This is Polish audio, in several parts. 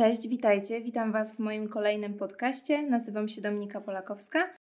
Cześć, witajcie. Witam Was w moim kolejnym podcaście. Nazywam się Dominika Polakowska.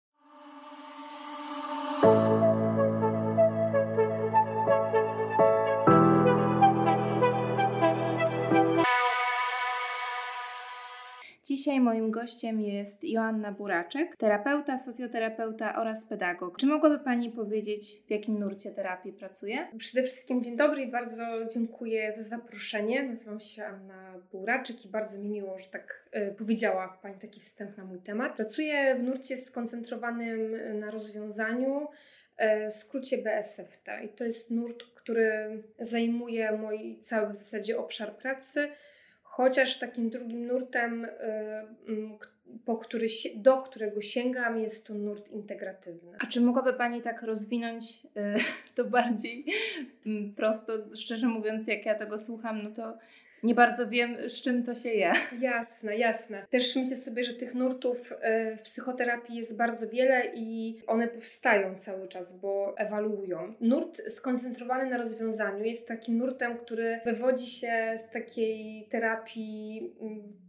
Dzisiaj moim gościem jest Joanna Buraczek, terapeuta, socjoterapeuta oraz pedagog. Czy mogłaby Pani powiedzieć, w jakim nurcie terapii pracuje? Przede wszystkim dzień dobry i bardzo dziękuję za zaproszenie. Nazywam się Anna Buraczek i bardzo mi miło, że tak y, powiedziała Pani taki wstęp na mój temat. Pracuję w nurcie skoncentrowanym na rozwiązaniu, w skrócie BSFT. I to jest nurt, który zajmuje mój cały w zasadzie obszar pracy Chociaż takim drugim nurtem, y, mm, po który, do którego sięgam, jest to nurt integratywny. A czy mogłaby Pani tak rozwinąć y, to bardziej mm, prosto? Szczerze mówiąc, jak ja tego słucham, no to nie bardzo wiem, z czym to się je. Jasne, jasne. Też myślę sobie, że tych nurtów e, w psychoterapii jest bardzo wiele i one powstają cały czas, bo ewaluują. Nurt skoncentrowany na rozwiązaniu jest takim nurtem, który wywodzi się z takiej terapii,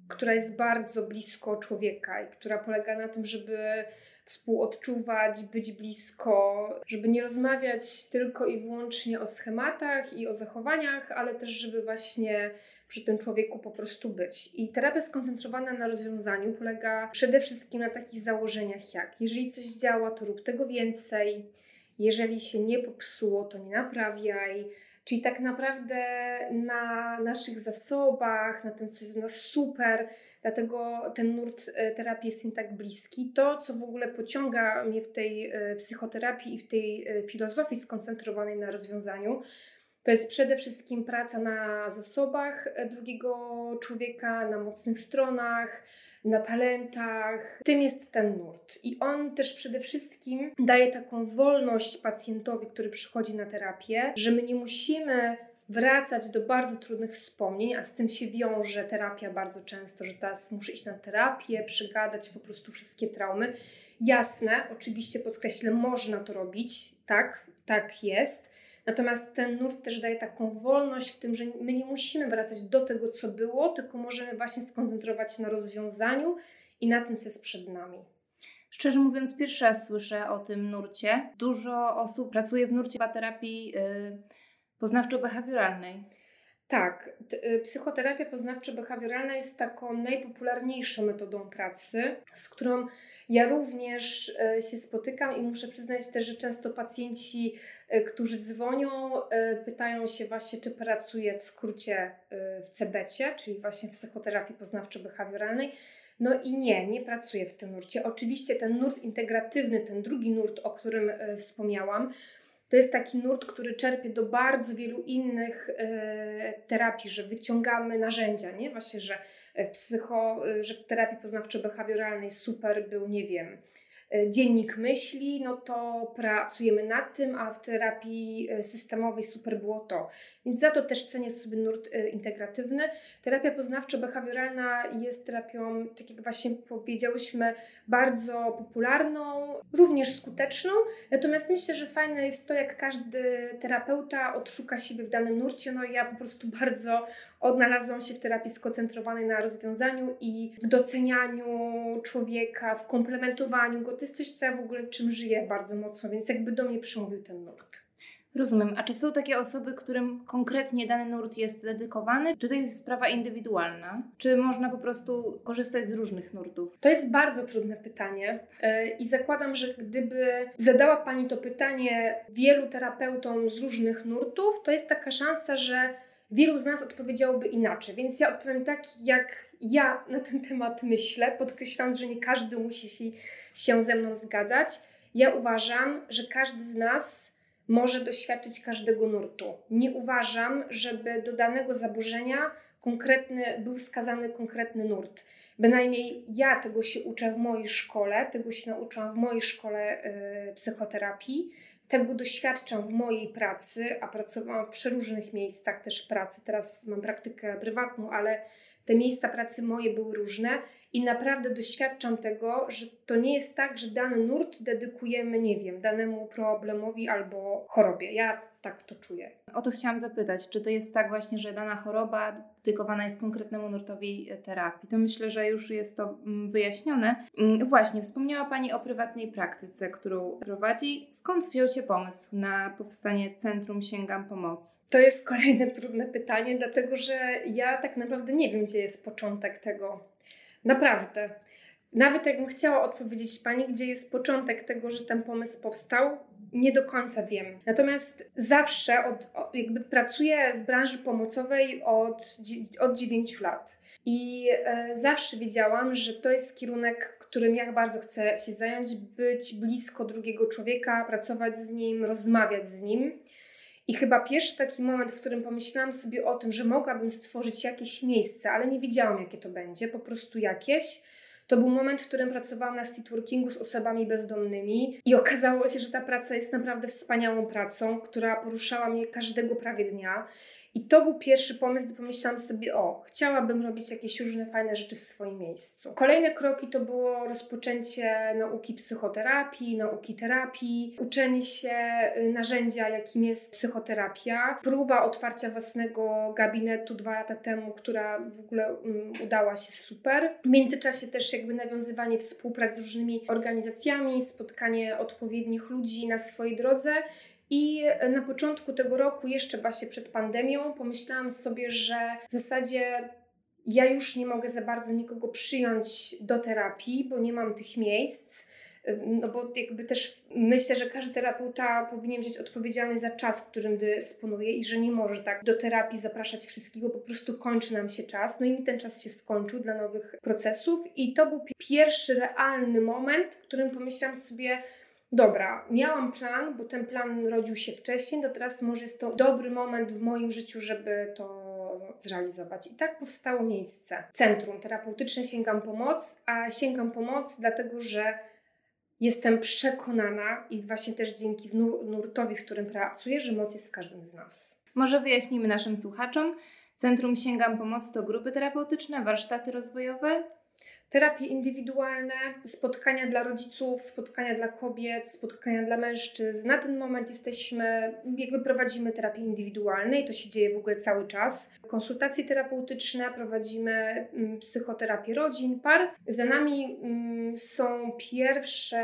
która jest bardzo blisko człowieka i która polega na tym, żeby współodczuwać, być blisko, żeby nie rozmawiać tylko i wyłącznie o schematach i o zachowaniach, ale też, żeby właśnie przy tym człowieku po prostu być. I terapia skoncentrowana na rozwiązaniu polega przede wszystkim na takich założeniach jak jeżeli coś działa, to rób tego więcej, jeżeli się nie popsuło, to nie naprawiaj. Czyli tak naprawdę na naszych zasobach, na tym, co jest w nas super, dlatego ten nurt e, terapii jest mi tak bliski. To, co w ogóle pociąga mnie w tej e, psychoterapii i w tej e, filozofii skoncentrowanej na rozwiązaniu, to jest przede wszystkim praca na zasobach e, drugiego człowieka, na mocnych stronach, na talentach. Tym jest ten nurt. I on też przede wszystkim daje taką wolność pacjentowi, który przychodzi na terapię, że my nie musimy wracać do bardzo trudnych wspomnień, a z tym się wiąże terapia bardzo często, że teraz muszę iść na terapię, przegadać po prostu wszystkie traumy. Jasne, oczywiście podkreślę, można to robić, tak, tak jest Natomiast ten nurt też daje taką wolność w tym, że my nie musimy wracać do tego, co było, tylko możemy właśnie skoncentrować się na rozwiązaniu i na tym, co jest przed nami. Szczerze mówiąc, pierwszy raz słyszę o tym nurcie. Dużo osób pracuje w nurcie terapii yy, poznawczo-behawioralnej. Tak, y, psychoterapia poznawczo-behawioralna jest taką najpopularniejszą metodą pracy, z którą ja również y, się spotykam i muszę przyznać też, że często pacjenci E, którzy dzwonią, pytają się właśnie, czy pracuję w skrócie w CBC, czyli właśnie w psychoterapii poznawczo-behawioralnej. No i nie, nie pracuję w tym nurcie. Oczywiście ten nurt integratywny, ten drugi nurt, o którym wspomniałam, to jest taki nurt, który czerpie do bardzo wielu innych terapii, że wyciągamy narzędzia, nie? Właśnie, że w psycho, że w terapii poznawczo-behawioralnej super był, nie wiem, E, dziennik myśli, no to pracujemy nad tym, a w terapii e, systemowej super było to. Więc za to też cenię sobie nurt e, integratywny. Terapia poznawczo-behawioralna jest terapią, tak jak właśnie powiedziałyśmy, bardzo popularną, również skuteczną. Natomiast myślę, że fajne jest to, jak każdy terapeuta odszuka siebie w danym nurcie. No ja po prostu bardzo odnalazłam się w terapii skoncentrowanej na rozwiązaniu i w docenianiu człowieka, w komplementowaniu go. To jest coś, co ja w ogóle czym żyję bardzo mocno, więc jakby do mnie przemówił ten nurt. Rozumiem. A czy są takie osoby, którym konkretnie dany nurt jest dedykowany? Czy to jest sprawa indywidualna? Czy można po prostu korzystać z różnych nurtów? To jest bardzo trudne pytanie e, i zakładam, że gdyby zadała Pani to pytanie wielu terapeutom z różnych nurtów, to jest taka szansa, że wielu z nas odpowiedziałoby inaczej. Więc ja odpowiem tak, jak ja na ten temat myślę, podkreślając, że nie każdy musi się ze mną zgadzać. Ja uważam, że każdy z nas może doświadczyć każdego nurtu. Nie uważam, żeby do danego zaburzenia konkretny, był wskazany konkretny nurt. Bynajmniej ja tego się uczę w mojej szkole, tego się nauczyłam w mojej szkole y, psychoterapii, tego doświadczam w mojej pracy, a pracowałam w przeróżnych miejscach też pracy. Teraz mam praktykę prywatną, ale te miejsca pracy moje były różne i naprawdę doświadczam tego, że to nie jest tak, że dany nurt dedykujemy, nie wiem, danemu problemowi albo chorobie. Ja tak to czuję. O to chciałam zapytać, czy to jest tak właśnie, że dana choroba dedykowana jest konkretnemu nurtowi terapii? To myślę, że już jest to mm, wyjaśnione. Mm, właśnie, wspomniała Pani o prywatnej praktyce, którą prowadzi. Skąd wziął się pomysł na powstanie Centrum Sięgam Pomocy? To jest kolejne trudne pytanie, dlatego że ja tak naprawdę nie wiem, gdzie jest początek tego. Naprawdę. Nawet jakbym chciała odpowiedzieć Pani, gdzie jest początek tego, że ten pomysł powstał, nie do końca wiem. Natomiast zawsze od, jakby pracuję w branży pomocowej od, od 9 lat i e, zawsze wiedziałam, że to jest kierunek, którym ja bardzo chcę się zająć, być blisko drugiego człowieka, pracować z nim, rozmawiać z nim. I chyba pierwszy taki moment, w którym pomyślałam sobie o tym, że mogłabym stworzyć jakieś miejsce, ale nie wiedziałam, jakie to będzie, po prostu jakieś to był moment, w którym pracowałam na streetworkingu z osobami bezdomnymi i okazało się, że ta praca jest naprawdę wspaniałą pracą, która poruszała mnie każdego prawie dnia. I to był pierwszy pomysł, gdy pomyślałam sobie, o, chciałabym robić jakieś różne fajne rzeczy w swoim miejscu. Kolejne kroki to było rozpoczęcie nauki psychoterapii, nauki terapii, uczenie się y, narzędzia, jakim jest psychoterapia, próba otwarcia własnego gabinetu dwa lata temu, która w ogóle um, udała się super. W międzyczasie też jakby nawiązywanie współpracy z różnymi organizacjami, spotkanie odpowiednich ludzi na swojej drodze i na początku tego roku, jeszcze właśnie przed pandemią, pomyślałam sobie, że w zasadzie ja już nie mogę za bardzo nikogo przyjąć do terapii, bo nie mam tych miejsc. No bo jakby też myślę, że każdy terapeuta powinien wziąć odpowiedzialność za czas, którym dysponuje i że nie może tak do terapii zapraszać wszystkich, bo po prostu kończy nam się czas. No i mi ten czas się skończył dla nowych procesów i to był pierwszy realny moment, w którym pomyślałam sobie, dobra, miałam plan, bo ten plan rodził się wcześniej, to teraz może jest to dobry moment w moim życiu, żeby to zrealizować. I tak powstało miejsce. Centrum terapeutyczne Sięgam Pomoc, a sięgam pomoc dlatego, że jestem przekonana i właśnie też dzięki nurtowi, w którym pracuję, że moc jest w każdym z nas. Może wyjaśnimy naszym słuchaczom. Centrum Sięgam Pomoc to grupy terapeutyczne, warsztaty rozwojowe, terapie indywidualne, spotkania dla rodziców, spotkania dla kobiet, spotkania dla mężczyzn. Na ten moment jesteśmy, jakby prowadzimy terapię indywidualne i to się dzieje w ogóle cały czas. Konsultacje terapeutyczne, prowadzimy mm, psychoterapię rodzin, par. Za nami mm, są pierwsze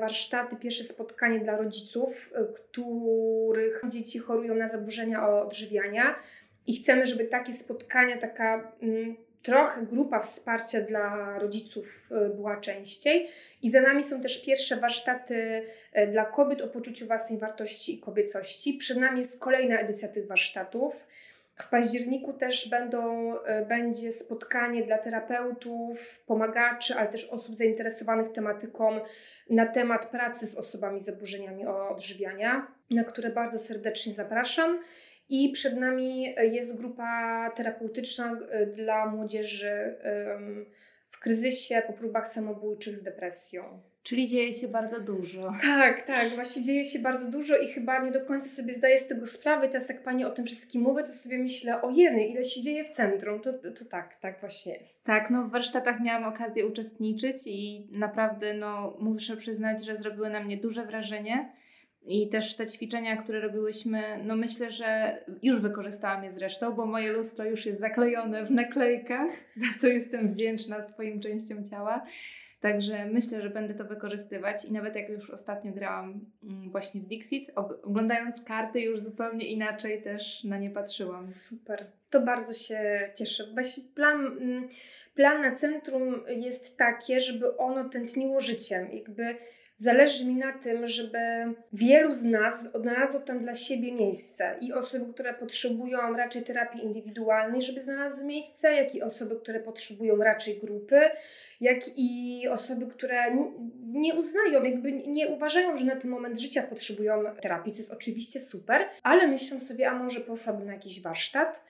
warsztaty, pierwsze spotkanie dla rodziców, których dzieci chorują na zaburzenia odżywiania. I chcemy, żeby takie spotkania, taka mm, trochę grupa wsparcia dla rodziców e, była częściej. I za nami są też pierwsze warsztaty e, dla kobiet o poczuciu własnej wartości i kobiecości. Przed nami jest kolejna edycja tych warsztatów. W październiku też będą, e, będzie spotkanie dla terapeutów, pomagaczy, ale też osób zainteresowanych tematyką na temat pracy z osobami z zaburzeniami odżywiania, na które bardzo serdecznie zapraszam. I przed nami e, jest grupa terapeutyczna e, dla młodzieży w kryzysie, po próbach samobójczych z depresją. Czyli dzieje się bardzo dużo. Tak, tak, właśnie dzieje się bardzo dużo i chyba nie do końca sobie zdaję z tego sprawy. Teraz jak Pani o tym wszystkim mówi, to sobie myślę, o jeny, ile się dzieje w centrum. To, to tak, tak właśnie jest. Tak, no w warsztatach miałam okazję uczestniczyć i naprawdę, no muszę przyznać, że zrobiły na mnie duże wrażenie. I też te ćwiczenia, które robiłyśmy, no myślę, że już wykorzystałam je zresztą, bo moje lustro już jest zaklejone w naklejkach, za co jestem wdzięczna swoim częściom ciała. Także myślę, że będę to wykorzystywać i nawet jak już ostatnio grałam mm, właśnie w Dixit, oglądając karty już zupełnie inaczej też na nie patrzyłam. Super. To bardzo się cieszę. Właśnie plan, mm, plan na centrum jest takie, żeby ono tętniło życiem. Jakby Zależy mi na tym, żeby wielu z nas odnalazło tam dla siebie miejsce i osoby, które potrzebują raczej terapii indywidualnej, żeby znalazły miejsce, jak i osoby, które potrzebują raczej grupy, jak i osoby, które nie uznają, jakby nie uważają, że na ten moment życia potrzebują terapii, co jest oczywiście super, ale myślą sobie, a może poszłabym na jakiś warsztat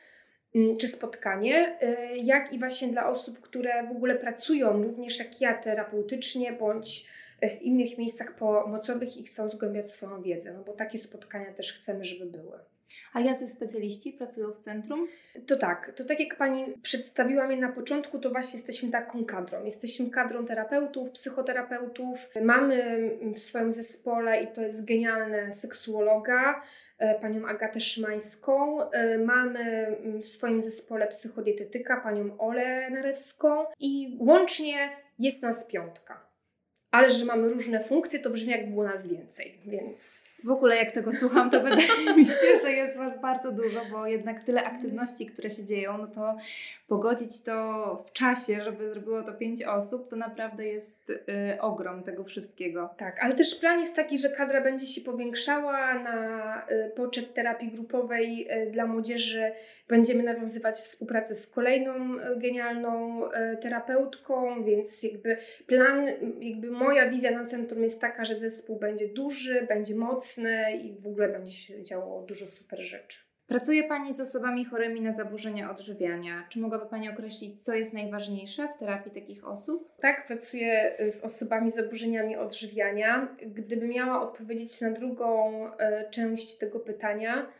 mm, czy spotkanie, y, jak i właśnie dla osób, które w ogóle pracują również jak ja terapeutycznie bądź w innych miejscach pomocowych i chcą zgłębiać swoją wiedzę, no bo takie spotkania też chcemy, żeby były. A jacy specjaliści pracują w centrum? To tak, to tak jak Pani przedstawiła mnie na początku, to właśnie jesteśmy taką kadrą. Jesteśmy kadrą terapeutów, psychoterapeutów. Mamy w swoim zespole, i to jest genialne, seksuologa, e, panią Agatę Szymańską. E, mamy w swoim zespole psychodietetyka, panią Olę Narewską i łącznie jest nas piątka ale że mamy różne funkcje, to brzmi jak było nas więcej, więc... W ogóle jak tego słucham, to wydaje mi się, że jest Was bardzo dużo, bo jednak tyle aktywności, które się dzieją, no to pogodzić to w czasie, żeby zrobiło to pięć osób, to naprawdę jest y, ogrom tego wszystkiego. Tak, ale też plan jest taki, że kadra będzie się powiększała na y, poczet terapii grupowej y, dla młodzieży. Będziemy nawiązywać współpracę z kolejną y, genialną y, terapeutką, więc jakby plan, jakby moja wizja na centrum jest taka, że zespół będzie duży, będzie mocny i w ogóle będzie się działo dużo super rzeczy. Pracuje Pani z osobami chorymi na zaburzenia odżywiania. Czy mogłaby Pani określić, co jest najważniejsze w terapii takich osób? Tak, pracuję z osobami z zaburzeniami odżywiania. Gdyby miała odpowiedzieć na drugą y, część tego pytania,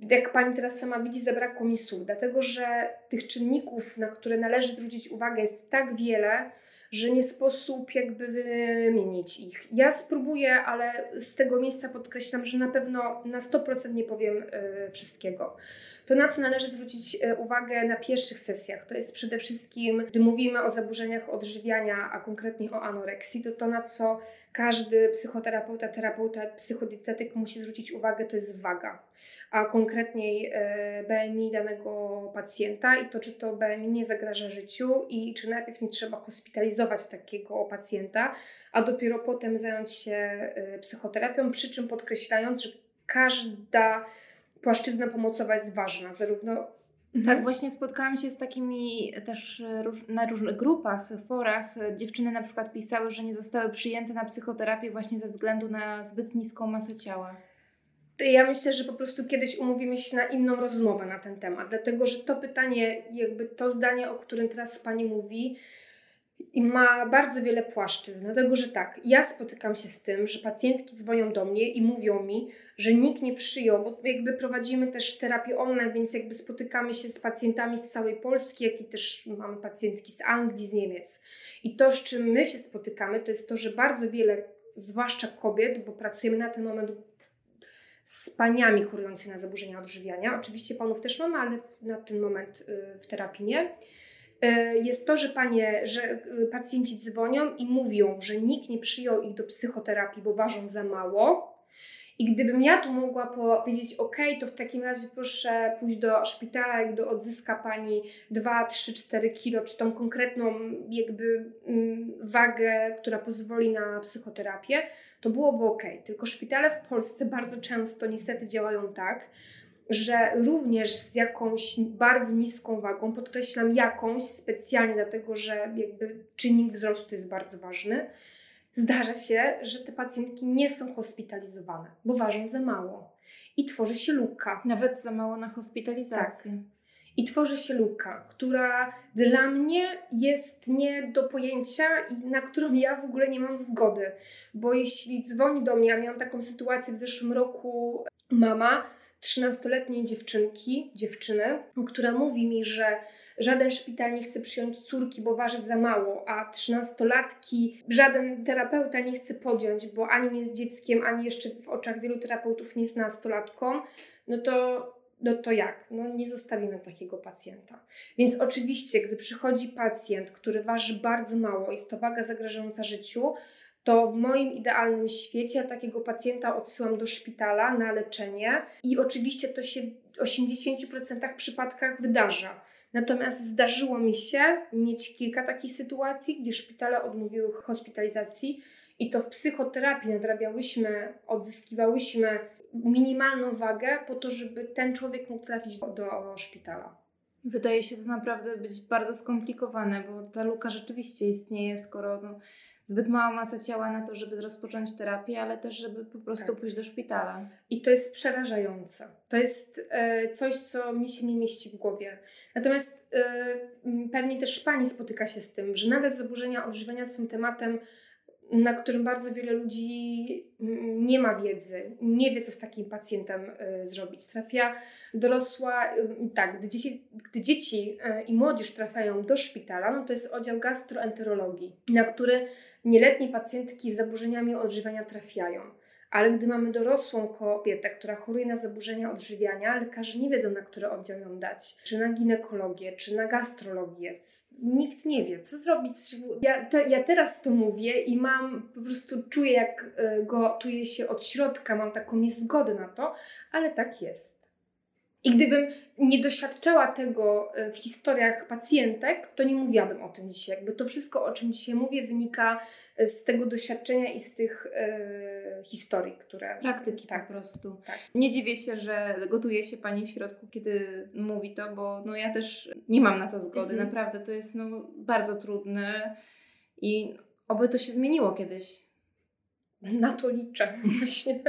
jak pani teraz sama widzi, zabrakło mi słów, dlatego że tych czynników, na które należy zwrócić uwagę, jest tak wiele, że nie sposób jakby wymienić ich. Ja spróbuję, ale z tego miejsca podkreślam, że na pewno na 100% nie powiem y, wszystkiego. To, na co należy zwrócić y, uwagę na pierwszych sesjach, to jest przede wszystkim, gdy mówimy o zaburzeniach odżywiania, a konkretnie o anoreksji, to to, na co każdy psychoterapeuta, terapeuta, psychodietetyk musi zwrócić uwagę, to jest waga, a konkretniej e, BMI danego pacjenta i to, czy to BMI nie zagraża życiu i czy najpierw nie trzeba hospitalizować takiego pacjenta, a dopiero potem zająć się e, psychoterapią, przy czym podkreślając, że każda płaszczyzna pomocowa jest ważna, zarówno Mhm. Tak, właśnie spotkałam się z takimi też e, na różnych grupach, forach. Dziewczyny na przykład pisały, że nie zostały przyjęte na psychoterapię właśnie ze względu na zbyt niską masę ciała. Ja myślę, że po prostu kiedyś umówimy się na inną rozmowę na ten temat, dlatego że to pytanie, jakby to zdanie, o którym teraz Pani mówi, i ma bardzo wiele płaszczyzn, dlatego że tak, ja spotykam się z tym, że pacjentki dzwonią do mnie i mówią mi, że nikt nie przyjął, bo jakby prowadzimy też terapię online, więc jakby spotykamy się z pacjentami z całej Polski, jak i też mamy pacjentki z Anglii, z Niemiec. I to, z czym my się spotykamy, to jest to, że bardzo wiele, zwłaszcza kobiet, bo pracujemy na ten moment z paniami chorującymi na zaburzenia odżywiania. Oczywiście panów też mamy, ale na ten moment y, w terapii nie jest to, że panie, że e, pacjenci dzwonią i mówią, że nikt nie przyjął ich do psychoterapii, bo ważą za mało. I gdybym ja tu mogła powiedzieć, ok, to w takim razie proszę pójść do szpitala, jak do odzyska pani 2, 3, 4 kilo, czy tą konkretną jakby mm, wagę, która pozwoli na psychoterapię, to byłoby ok. Tylko szpitale w Polsce bardzo często niestety działają tak, że również z jakąś bardzo niską wagą, podkreślam jakąś specjalnie dlatego, że jakby czynnik wzrostu jest bardzo ważny, zdarza się, że te pacjentki nie są hospitalizowane, bo ważą za mało. I tworzy się luka. Nawet za mało na hospitalizację. Tak. I tworzy się luka, która dla mnie jest nie do pojęcia i na którą ja w ogóle nie mam zgody. Bo jeśli dzwoni do mnie, ja miałam taką sytuację w zeszłym roku, mama, 13-letniej dziewczynki, dziewczyny, która mówi mi, że żaden szpital nie chce przyjąć córki, bo waży za mało, a 13-latki żaden terapeuta nie chce podjąć, bo ani nie jest dzieckiem, ani jeszcze w oczach wielu terapeutów nie jest nastolatką, no to, no to jak? No nie zostawimy takiego pacjenta. Więc oczywiście, gdy przychodzi pacjent, który waży bardzo mało, jest to waga zagrażająca życiu, to w moim idealnym świecie takiego pacjenta odsyłam do szpitala na leczenie i oczywiście to się w 80% przypadkach wydarza. Natomiast zdarzyło mi się mieć kilka takich sytuacji, gdzie szpitale odmówiły hospitalizacji i to w psychoterapii nadrabiałyśmy, odzyskiwałyśmy minimalną wagę po to, żeby ten człowiek mógł trafić do, do szpitala. Wydaje się to naprawdę być bardzo skomplikowane, bo ta luka rzeczywiście istnieje, skoro no, zbyt mała masa ciała na to, żeby rozpocząć terapię, ale też, żeby po prostu tak. pójść do szpitala. I to jest przerażające. To jest e, coś, co mi się nie mieści w głowie. Natomiast e, pewnie też Pani spotyka się z tym, że nadal zaburzenia odżywiania są tematem na którym bardzo wiele ludzi mm, nie ma wiedzy, nie wie, co z takim pacjentem y, zrobić. Trafia dorosła, y, tak, gdy dzieci, gdy dzieci y, i młodzież trafiają do szpitala, no to jest oddział gastroenterologii, na który nieletnie pacjentki z zaburzeniami odżywiania trafiają. Ale gdy mamy dorosłą kobietę, która choruje na zaburzenia odżywiania, lekarze nie wiedzą, na który oddział ją dać. Czy na ginekologię, czy na gastrologię. Nikt nie wie, co zrobić. Ja, te, ja teraz to mówię i mam, po prostu czuję, jak e, gotuję się od środka, mam taką niezgodę na to, ale tak jest. I gdybym nie doświadczała tego e, w historiach pacjentek, to nie mówiłabym o tym dzisiaj. Jakby to wszystko, o czym dzisiaj mówię, wynika e, z tego doświadczenia i z tych e, historii, które. Z praktyki tak, po prostu. Tak. Nie dziwię się, że gotuje się pani w środku, kiedy mówi to, bo no ja też nie mam na to zgody. Mhm. Naprawdę to jest no, bardzo trudne i oby to się zmieniło kiedyś. Na to liczę właśnie.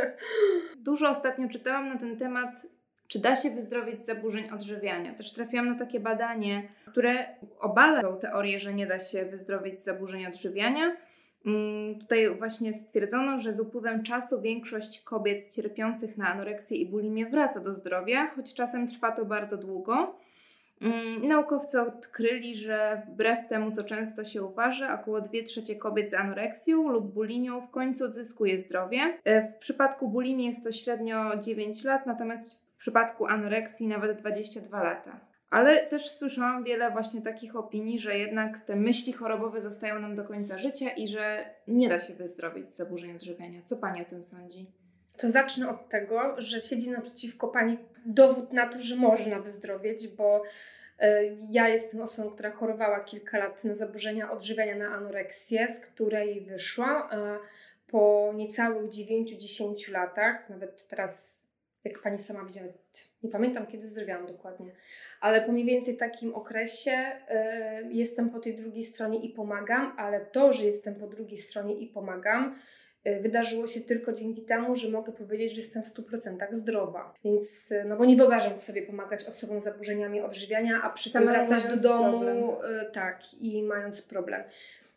Dużo ostatnio czytałam na ten temat czy da się wyzdrowieć z zaburzeń odżywiania. Też trafiłam na takie badanie, które obala tą teorię, że nie da się wyzdrowieć z zaburzeń odżywiania. Mm, tutaj właśnie stwierdzono, że z upływem czasu większość kobiet cierpiących na anoreksję i bulimię wraca do zdrowia, choć czasem trwa to bardzo długo. Mm, naukowcy odkryli, że wbrew temu, co często się uważa, około 2 trzecie kobiet z anoreksją lub bulimią w końcu odzyskuje zdrowie. E, w przypadku bulimii jest to średnio 9 lat, natomiast przypadku anoreksji nawet 22 lata. Ale też słyszałam wiele właśnie takich opinii, że jednak te myśli chorobowe zostają nam do końca życia i że nie da się wyzdrowić z zaburzeń odżywiania. Co Pani o tym sądzi? To zacznę od tego, że siedzi naprzeciwko Pani dowód na to, że można wyzdrowieć, bo e, ja jestem osobą, która chorowała kilka lat na zaburzenia odżywiania, na anoreksję, z której wyszłam. Po niecałych 9-10 latach, nawet teraz jak pani sama widziała, nie pamiętam kiedy zdrowiałam dokładnie, ale po mniej więcej takim okresie y, jestem po tej drugiej stronie i pomagam, ale to, że jestem po drugiej stronie i pomagam, y, wydarzyło się tylko dzięki temu, że mogę powiedzieć, że jestem w 100% zdrowa. Więc, y, no bo nie wyobrażam sobie pomagać osobom z zaburzeniami odżywiania, a przy tym wracać do domu, tak, i mając problem.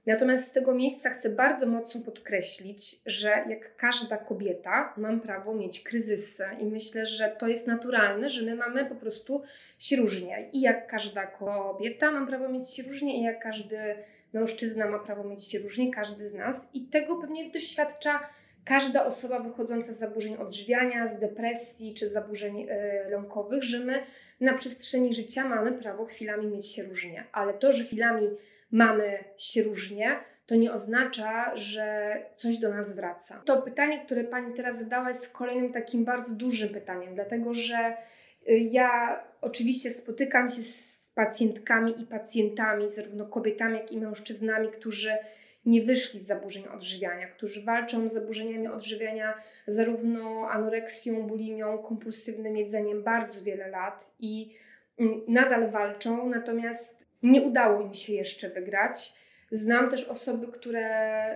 Natomiast z tego miejsca chcę bardzo mocno podkreślić, że jak każda kobieta, mam prawo mieć kryzysy i myślę, że to jest naturalne, że my mamy po prostu się różnie. I jak każda kobieta, mam prawo mieć się różnie, i jak każdy mężczyzna ma prawo mieć się różnie, każdy z nas. I tego pewnie doświadcza każda osoba wychodząca z zaburzeń odżywiania, z depresji czy zaburzeń yy, lękowych, że my na przestrzeni życia mamy prawo chwilami mieć się różnie. Ale to, że chwilami mamy się różnie, to nie oznacza, że coś do nas wraca. To pytanie, które Pani teraz zadała, jest kolejnym takim bardzo dużym pytaniem, dlatego że y, ja oczywiście spotykam się z pacjentkami i pacjentami, zarówno kobietami, jak i mężczyznami, którzy nie wyszli z zaburzeń odżywiania, którzy walczą z zaburzeniami odżywiania, zarówno anoreksją, bulimią, kompulsywnym jedzeniem bardzo wiele lat i mm, nadal walczą, natomiast nie udało im się jeszcze wygrać. Znam też osoby, które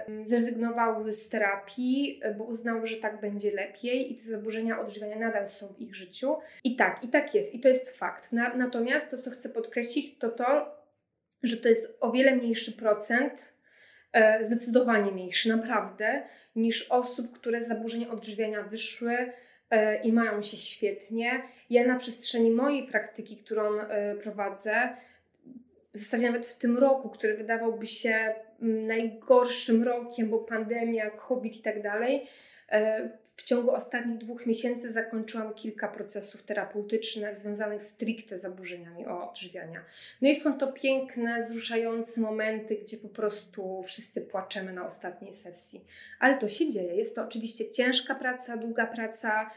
mm, zrezygnowały z terapii, bo uznały, że tak będzie lepiej i te zaburzenia odżywiania nadal są w ich życiu. I tak, i tak jest, i to jest fakt. Na, natomiast to, co chcę podkreślić, to to, że to jest o wiele mniejszy procent, zdecydowanie mniejszy, naprawdę, niż osób, które z zaburzeń odżywiania wyszły e, i mają się świetnie. Ja na przestrzeni mojej praktyki, którą e, prowadzę, w zasadzie nawet w tym roku, który wydawałby się mm, najgorszym rokiem, bo pandemia, COVID i tak dalej, e, w ciągu ostatnich dwóch miesięcy zakończyłam kilka procesów terapeutycznych związanych stricte z zaburzeniami odżywiania. No i są to piękne, wzruszające momenty, gdzie po prostu wszyscy płaczemy na ostatniej sesji. Ale to się dzieje. Jest to oczywiście ciężka praca, długa praca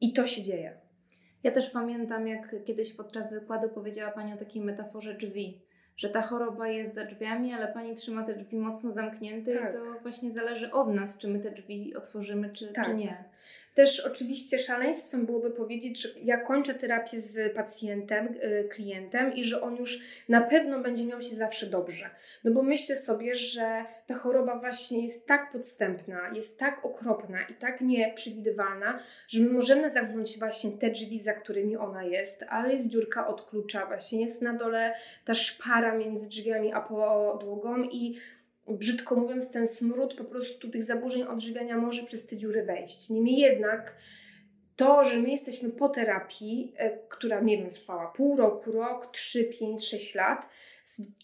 i to się dzieje. Ja też pamiętam, jak kiedyś podczas wykładu powiedziała Pani o takiej metaforze drzwi, że ta choroba jest za drzwiami, ale Pani trzyma te drzwi mocno zamknięte tak. i to właśnie zależy od nas, czy my te drzwi otworzymy, czy, tak. czy nie. Też oczywiście szaleństwem byłoby powiedzieć, że ja kończę terapię z pacjentem, y, klientem i że on już na pewno będzie miał się zawsze dobrze. No bo myślę sobie, że ta choroba właśnie jest tak podstępna, jest tak okropna i tak nieprzewidywalna, że my możemy zamknąć właśnie te drzwi, za którymi ona jest, ale jest dziurka od klucza, właśnie jest na dole ta szpara między drzwiami a podłogą i brzydko mówiąc, ten smród po prostu tych zaburzeń odżywiania może przez te dziury wejść. Niemniej jednak to, że my jesteśmy po terapii, e, która nie wiem, trwała pół roku, rok, 3, 5, 6 lat,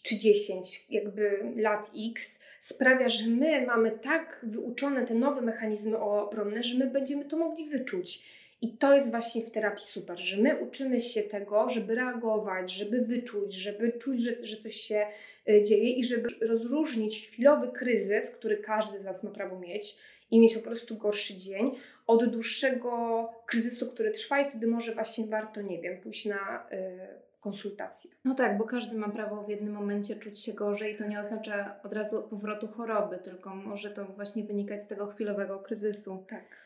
czy 10 jakby lat X, sprawia, że my mamy tak wyuczone te nowe mechanizmy obronne, że my będziemy to mogli wyczuć. I to jest właśnie w terapii super, że my uczymy się tego, żeby reagować, żeby wyczuć, żeby czuć, że, że coś się e, dzieje i żeby rozróżnić chwilowy kryzys, który każdy z nas ma prawo mieć i mieć po prostu gorszy dzień, od dłuższego kryzysu, który trwa i wtedy może właśnie warto, nie wiem, pójść na y, konsultację. No tak, bo każdy ma prawo w jednym momencie czuć się gorzej. To nie oznacza od razu powrotu choroby, tylko może to właśnie wynikać z tego chwilowego kryzysu. Tak.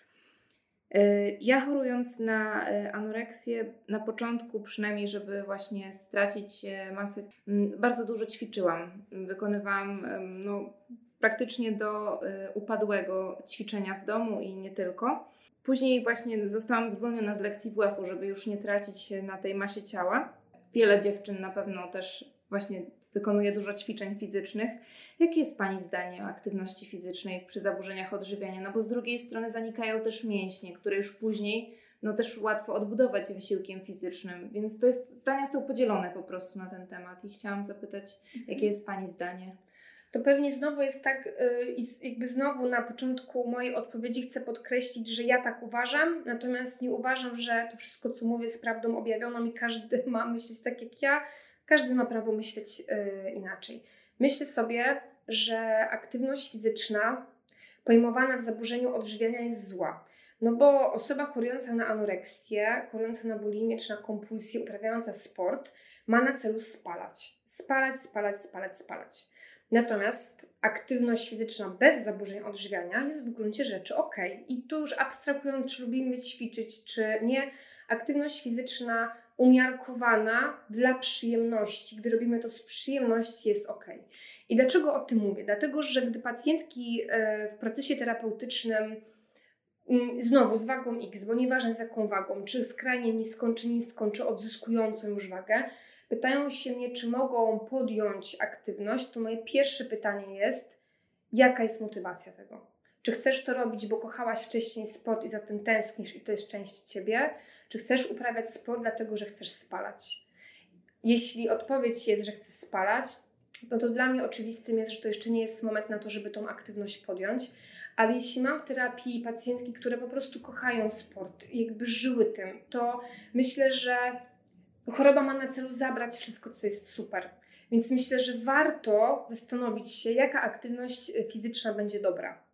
Y, ja chorując na y, anoreksję, na początku przynajmniej, żeby właśnie stracić masę, mm, bardzo dużo ćwiczyłam. Wykonywałam no, praktycznie do upadłego ćwiczenia w domu i nie tylko. Później właśnie zostałam zwolniona z lekcji WF-u, żeby już nie tracić na tej masie ciała. Wiele dziewczyn na pewno też właśnie wykonuje dużo ćwiczeń fizycznych. Jakie jest Pani zdanie o aktywności fizycznej przy zaburzeniach odżywiania? No bo z drugiej strony zanikają też mięśnie, które już później no też łatwo odbudować wysiłkiem fizycznym, więc to jest, zdania są podzielone po prostu na ten temat i chciałam zapytać, jakie jest Pani zdanie? to pewnie znowu jest tak, y, jakby znowu na początku mojej odpowiedzi chcę podkreślić, że ja tak uważam, natomiast nie uważam, że to wszystko, co mówię, jest prawdą objawioną i każdy ma myśleć tak jak ja, każdy ma prawo myśleć y, inaczej. Myślę sobie, że aktywność fizyczna pojmowana w zaburzeniu odżywiania jest zła. No bo osoba chorująca na anoreksję, chorująca na bulimię czy na kompulsję, uprawiająca sport, ma na celu spalać. Spalać, spalać, spalać, spalać. Natomiast aktywność fizyczna bez zaburzeń odżywiania jest w gruncie rzeczy ok. I tu już abstrahując, czy lubimy ćwiczyć, czy nie, aktywność fizyczna umiarkowana dla przyjemności, gdy robimy to z przyjemności, jest ok. I dlaczego o tym mówię? Dlatego, że gdy pacjentki e, w procesie terapeutycznym mm, znowu z wagą X, bo nieważne z jaką wagą, czy skrajnie niską, czy niską, czy odzyskującą już wagę, pytają się mnie, czy mogą podjąć aktywność, to moje pierwsze pytanie jest, jaka jest motywacja tego? Czy chcesz to robić, bo kochałaś wcześniej sport i za tym tęsknisz i to jest część ciebie? Czy chcesz uprawiać sport dlatego, że chcesz spalać? Jeśli odpowiedź jest, że chcę spalać, no to dla mnie oczywistym jest, że to jeszcze nie jest moment na to, żeby tą aktywność podjąć. Ale jeśli mam w terapii pacjentki, które po prostu kochają sport jakby żyły tym, to myślę, że choroba ma na celu zabrać wszystko, co jest super. Więc myślę, że warto zastanowić się, jaka aktywność fizyczna będzie dobra.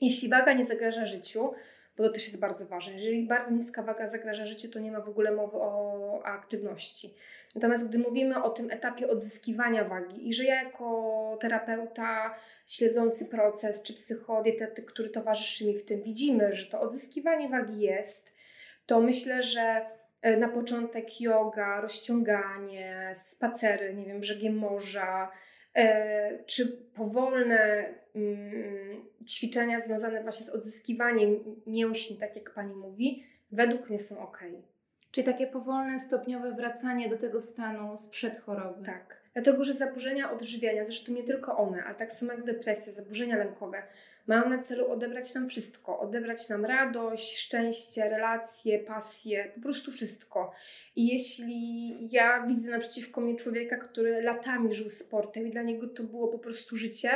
Jeśli waga nie zagraża życiu, bo to też jest bardzo ważne. Jeżeli bardzo niska waga zagraża życiu, to nie ma w ogóle mowy o, aktywności. Natomiast gdy mówimy o tym etapie odzyskiwania wagi i że ja jako terapeuta śledzący proces, czy psychodietetyk, który towarzyszy mi w tym, widzimy, że to odzyskiwanie wagi jest, to myślę, że E, na początek yoga, rozciąganie, spacery, nie wiem, brzegiem morza, czy powolne mm, ćwiczenia związane właśnie z odzyskiwaniem mięśni, tak jak Pani mówi, według mnie są ok. Czyli takie powolne, stopniowe wracanie do tego stanu sprzed choroby. Tak. Dlatego, że zaburzenia odżywiania, zresztą nie tylko one, ale tak samo jak depresja, zaburzenia lękowe, mają na celu odebrać nam wszystko. Odebrać nam radość, szczęście, relacje, pasję, po prostu wszystko. I jeśli ja widzę naprzeciwko mnie człowieka, który latami żył sportem i dla niego to było po prostu życie,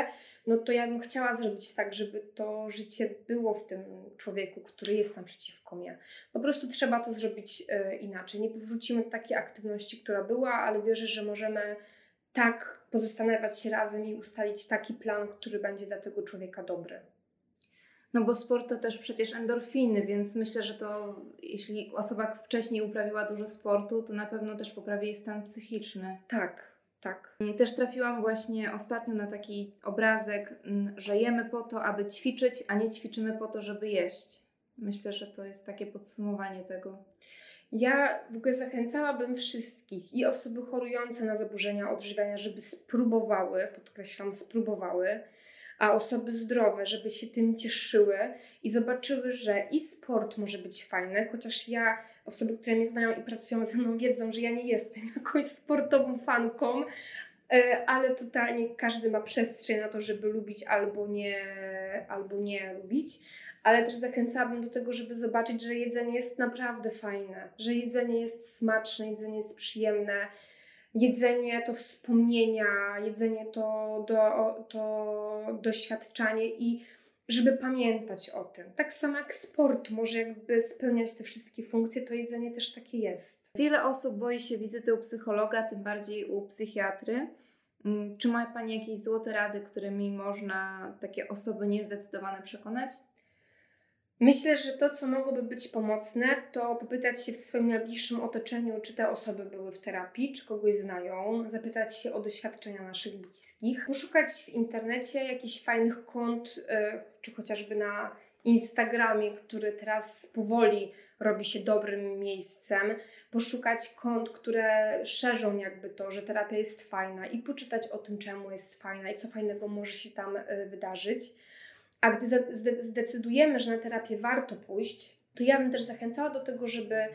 no to ja bym chciała zrobić tak, żeby to życie było w tym człowieku, który jest naprzeciwko mnie. Po prostu trzeba to zrobić y, inaczej. Nie powrócimy do takiej aktywności, która była, ale wierzę, że możemy tak pozastanawiać się razem i ustalić taki plan, który będzie dla tego człowieka dobry. No bo sport to też przecież endorfiny, więc myślę, że to jeśli osoba wcześniej uprawiała dużo sportu, to na pewno też poprawi jej stan psychiczny. Tak, tak. Też trafiłam właśnie ostatnio na taki obrazek, że jemy po to, aby ćwiczyć, a nie ćwiczymy po to, żeby jeść. Myślę, że to jest takie podsumowanie tego. Ja w ogóle zachęcałabym wszystkich i osoby chorujące na zaburzenia odżywiania, żeby spróbowały, podkreślam, spróbowały, a osoby zdrowe, żeby się tym cieszyły i zobaczyły, że i sport może być fajny, chociaż ja, osoby, które mnie znają i pracują ze mną, wiedzą, że ja nie jestem jakąś sportową fanką, E, ale totalnie każdy ma przestrzeń na to, żeby lubić albo nie, albo nie lubić. Ale też zachęcałabym do tego, żeby zobaczyć, że jedzenie jest naprawdę fajne, że jedzenie jest smaczne, jedzenie jest przyjemne. Jedzenie to wspomnienia, jedzenie to, do, to doświadczanie i żeby pamiętać o tym. Tak samo jak sport może jakby spełniać te wszystkie funkcje, to jedzenie też takie jest. Wiele osób boi się wizyty u psychologa, tym bardziej u psychiatry. Mm, czy ma Pani jakieś złote rady, którymi można takie osoby niezdecydowane przekonać? Myślę, że to, co mogłoby być pomocne, to popytać się w swoim najbliższym otoczeniu, czy te osoby były w terapii, czy kogoś znają, zapytać się o doświadczenia naszych bliskich, poszukać w internecie jakichś fajnych kont, e, czy chociażby na Instagramie, który teraz powoli robi się dobrym miejscem, poszukać kont, które szerzą jakby to, że terapia jest fajna i poczytać o tym, czemu jest fajna i co fajnego może się tam e, wydarzyć. A gdy zdecydujemy, że na terapię warto pójść, to ja bym też zachęcała do tego, żeby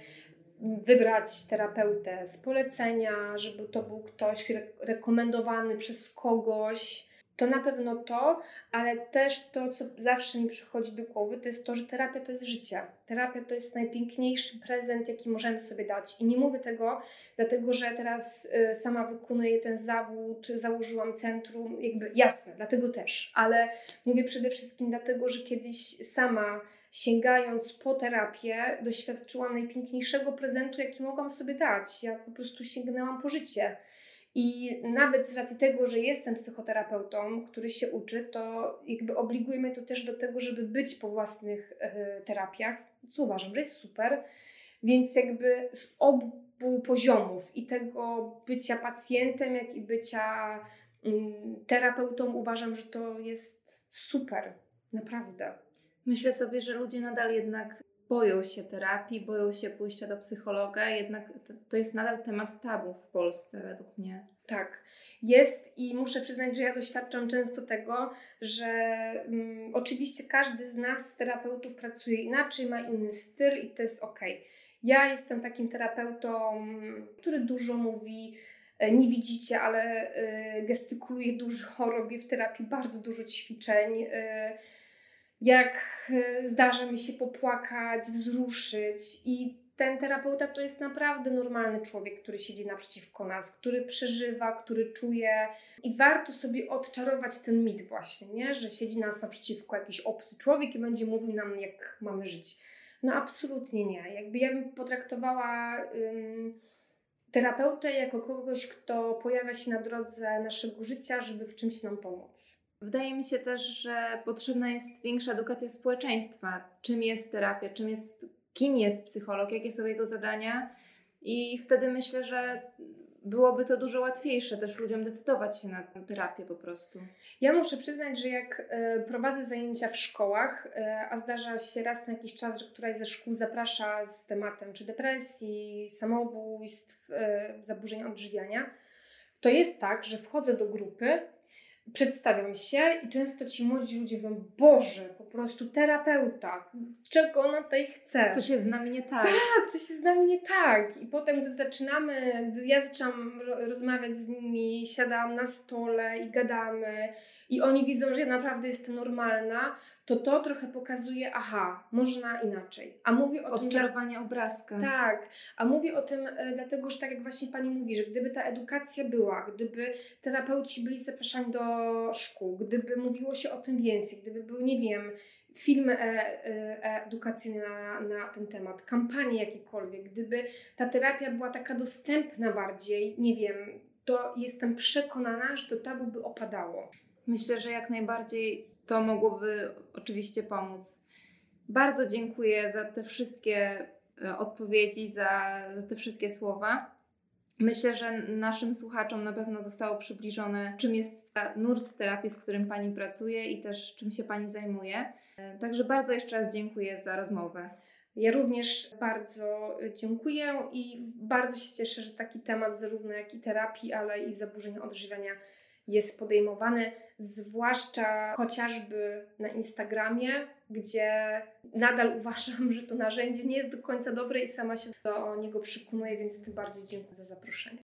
wybrać terapeutę z polecenia, żeby to był ktoś rekomendowany przez kogoś, to na pewno to, ale też to, co zawsze mi przychodzi do głowy, to jest to, że terapia to jest życie. Terapia to jest najpiękniejszy prezent, jaki możemy sobie dać. I nie mówię tego, dlatego że teraz y, sama wykonuję ten zawód, założyłam centrum, jakby jasne, dlatego też, ale mówię przede wszystkim dlatego, że kiedyś sama sięgając po terapię, doświadczyłam najpiękniejszego prezentu, jaki mogłam sobie dać. Ja po prostu sięgnęłam po życie. I nawet z racji tego, że jestem psychoterapeutą, który się uczy, to jakby obliguje mnie to też do tego, żeby być po własnych e, terapiach, co uważam, że jest super. Więc jakby z obu poziomów i tego bycia pacjentem, jak i bycia mm, terapeutą uważam, że to jest super, naprawdę. Myślę sobie, że ludzie nadal jednak boją się terapii, boją się pójścia do psychologa, jednak to, to jest nadal temat tabu w Polsce, według mnie. Tak, jest i muszę przyznać, że ja doświadczam często tego, że mm, oczywiście każdy z nas, terapeutów, pracuje inaczej, ma inny styl i to jest ok. Ja jestem takim terapeutą, który dużo mówi, e, nie widzicie, ale gestykuluje dużo, robię w terapii bardzo dużo ćwiczeń. E, jak zdarza mi się popłakać, wzruszyć i ten terapeuta to jest naprawdę normalny człowiek, który siedzi naprzeciwko nas, który przeżywa, który czuje i warto sobie odczarować ten mit właśnie, nie? że siedzi nas naprzeciwko jakiś obcy człowiek i będzie mówił nam, jak mamy żyć. No absolutnie nie. Jakby ja bym potraktowała ym, terapeutę jako kogoś, kto pojawia się na drodze naszego życia, żeby w czymś nam pomóc. Wydaje mi się też, że potrzebna jest większa edukacja społeczeństwa. Czym jest terapia, czym jest kim jest psycholog, jakie są jego zadania. I wtedy myślę, że byłoby to dużo łatwiejsze też ludziom decydować się na terapię po prostu. Ja muszę przyznać, że jak y, prowadzę zajęcia w szkołach, y, a zdarza się raz na jakiś czas, że któraś ze szkół zaprasza z tematem czy depresji, samobójstw, y, zaburzeń odżywiania, to jest tak, że wchodzę do grupy przedstawiam się i często ci młodzi ludzie mówią, Boże, prostu terapeuta, czego ona tutaj chce? Co się z nami nie tak. Tak, co się z nami nie tak. I potem, gdy zaczynamy, gdy ja zaczęłam rozmawiać z nimi, siadałam na stole i gadamy i oni widzą, że ja naprawdę jestem normalna, to to trochę pokazuje, aha, można inaczej. A mówię o Odczarowanie tym... obrazka. Tak, a mówię o tym e, dlatego, że tak jak właśnie Pani mówi, że gdyby ta edukacja była, gdyby terapeuci byli zapraszani do szkół, gdyby mówiło się o tym więcej, gdyby były, nie wiem, filmy e, e, edukacyjne na, na ten temat, kampanie jakiekolwiek, gdyby ta terapia była taka dostępna bardziej, nie wiem, to jestem przekonana, że to tabu by opadało. Myślę, że jak najbardziej to mogłoby oczywiście pomóc. Bardzo dziękuję za te wszystkie e, odpowiedzi, za, za te wszystkie słowa. Myślę, że naszym słuchaczom na pewno zostało przybliżone, czym jest nurt terapii, w którym Pani pracuje i też czym się Pani zajmuje. Także bardzo jeszcze raz dziękuję za rozmowę. Ja również bardzo dziękuję i bardzo się cieszę, że taki temat zarówno jak i terapii, ale i zaburzeń odżywiania jest podejmowany, zwłaszcza chociażby na Instagramie, gdzie nadal uważam, że to narzędzie nie jest do końca dobre i sama się do niego przykunuję, więc tym bardziej dziękuję za zaproszenie.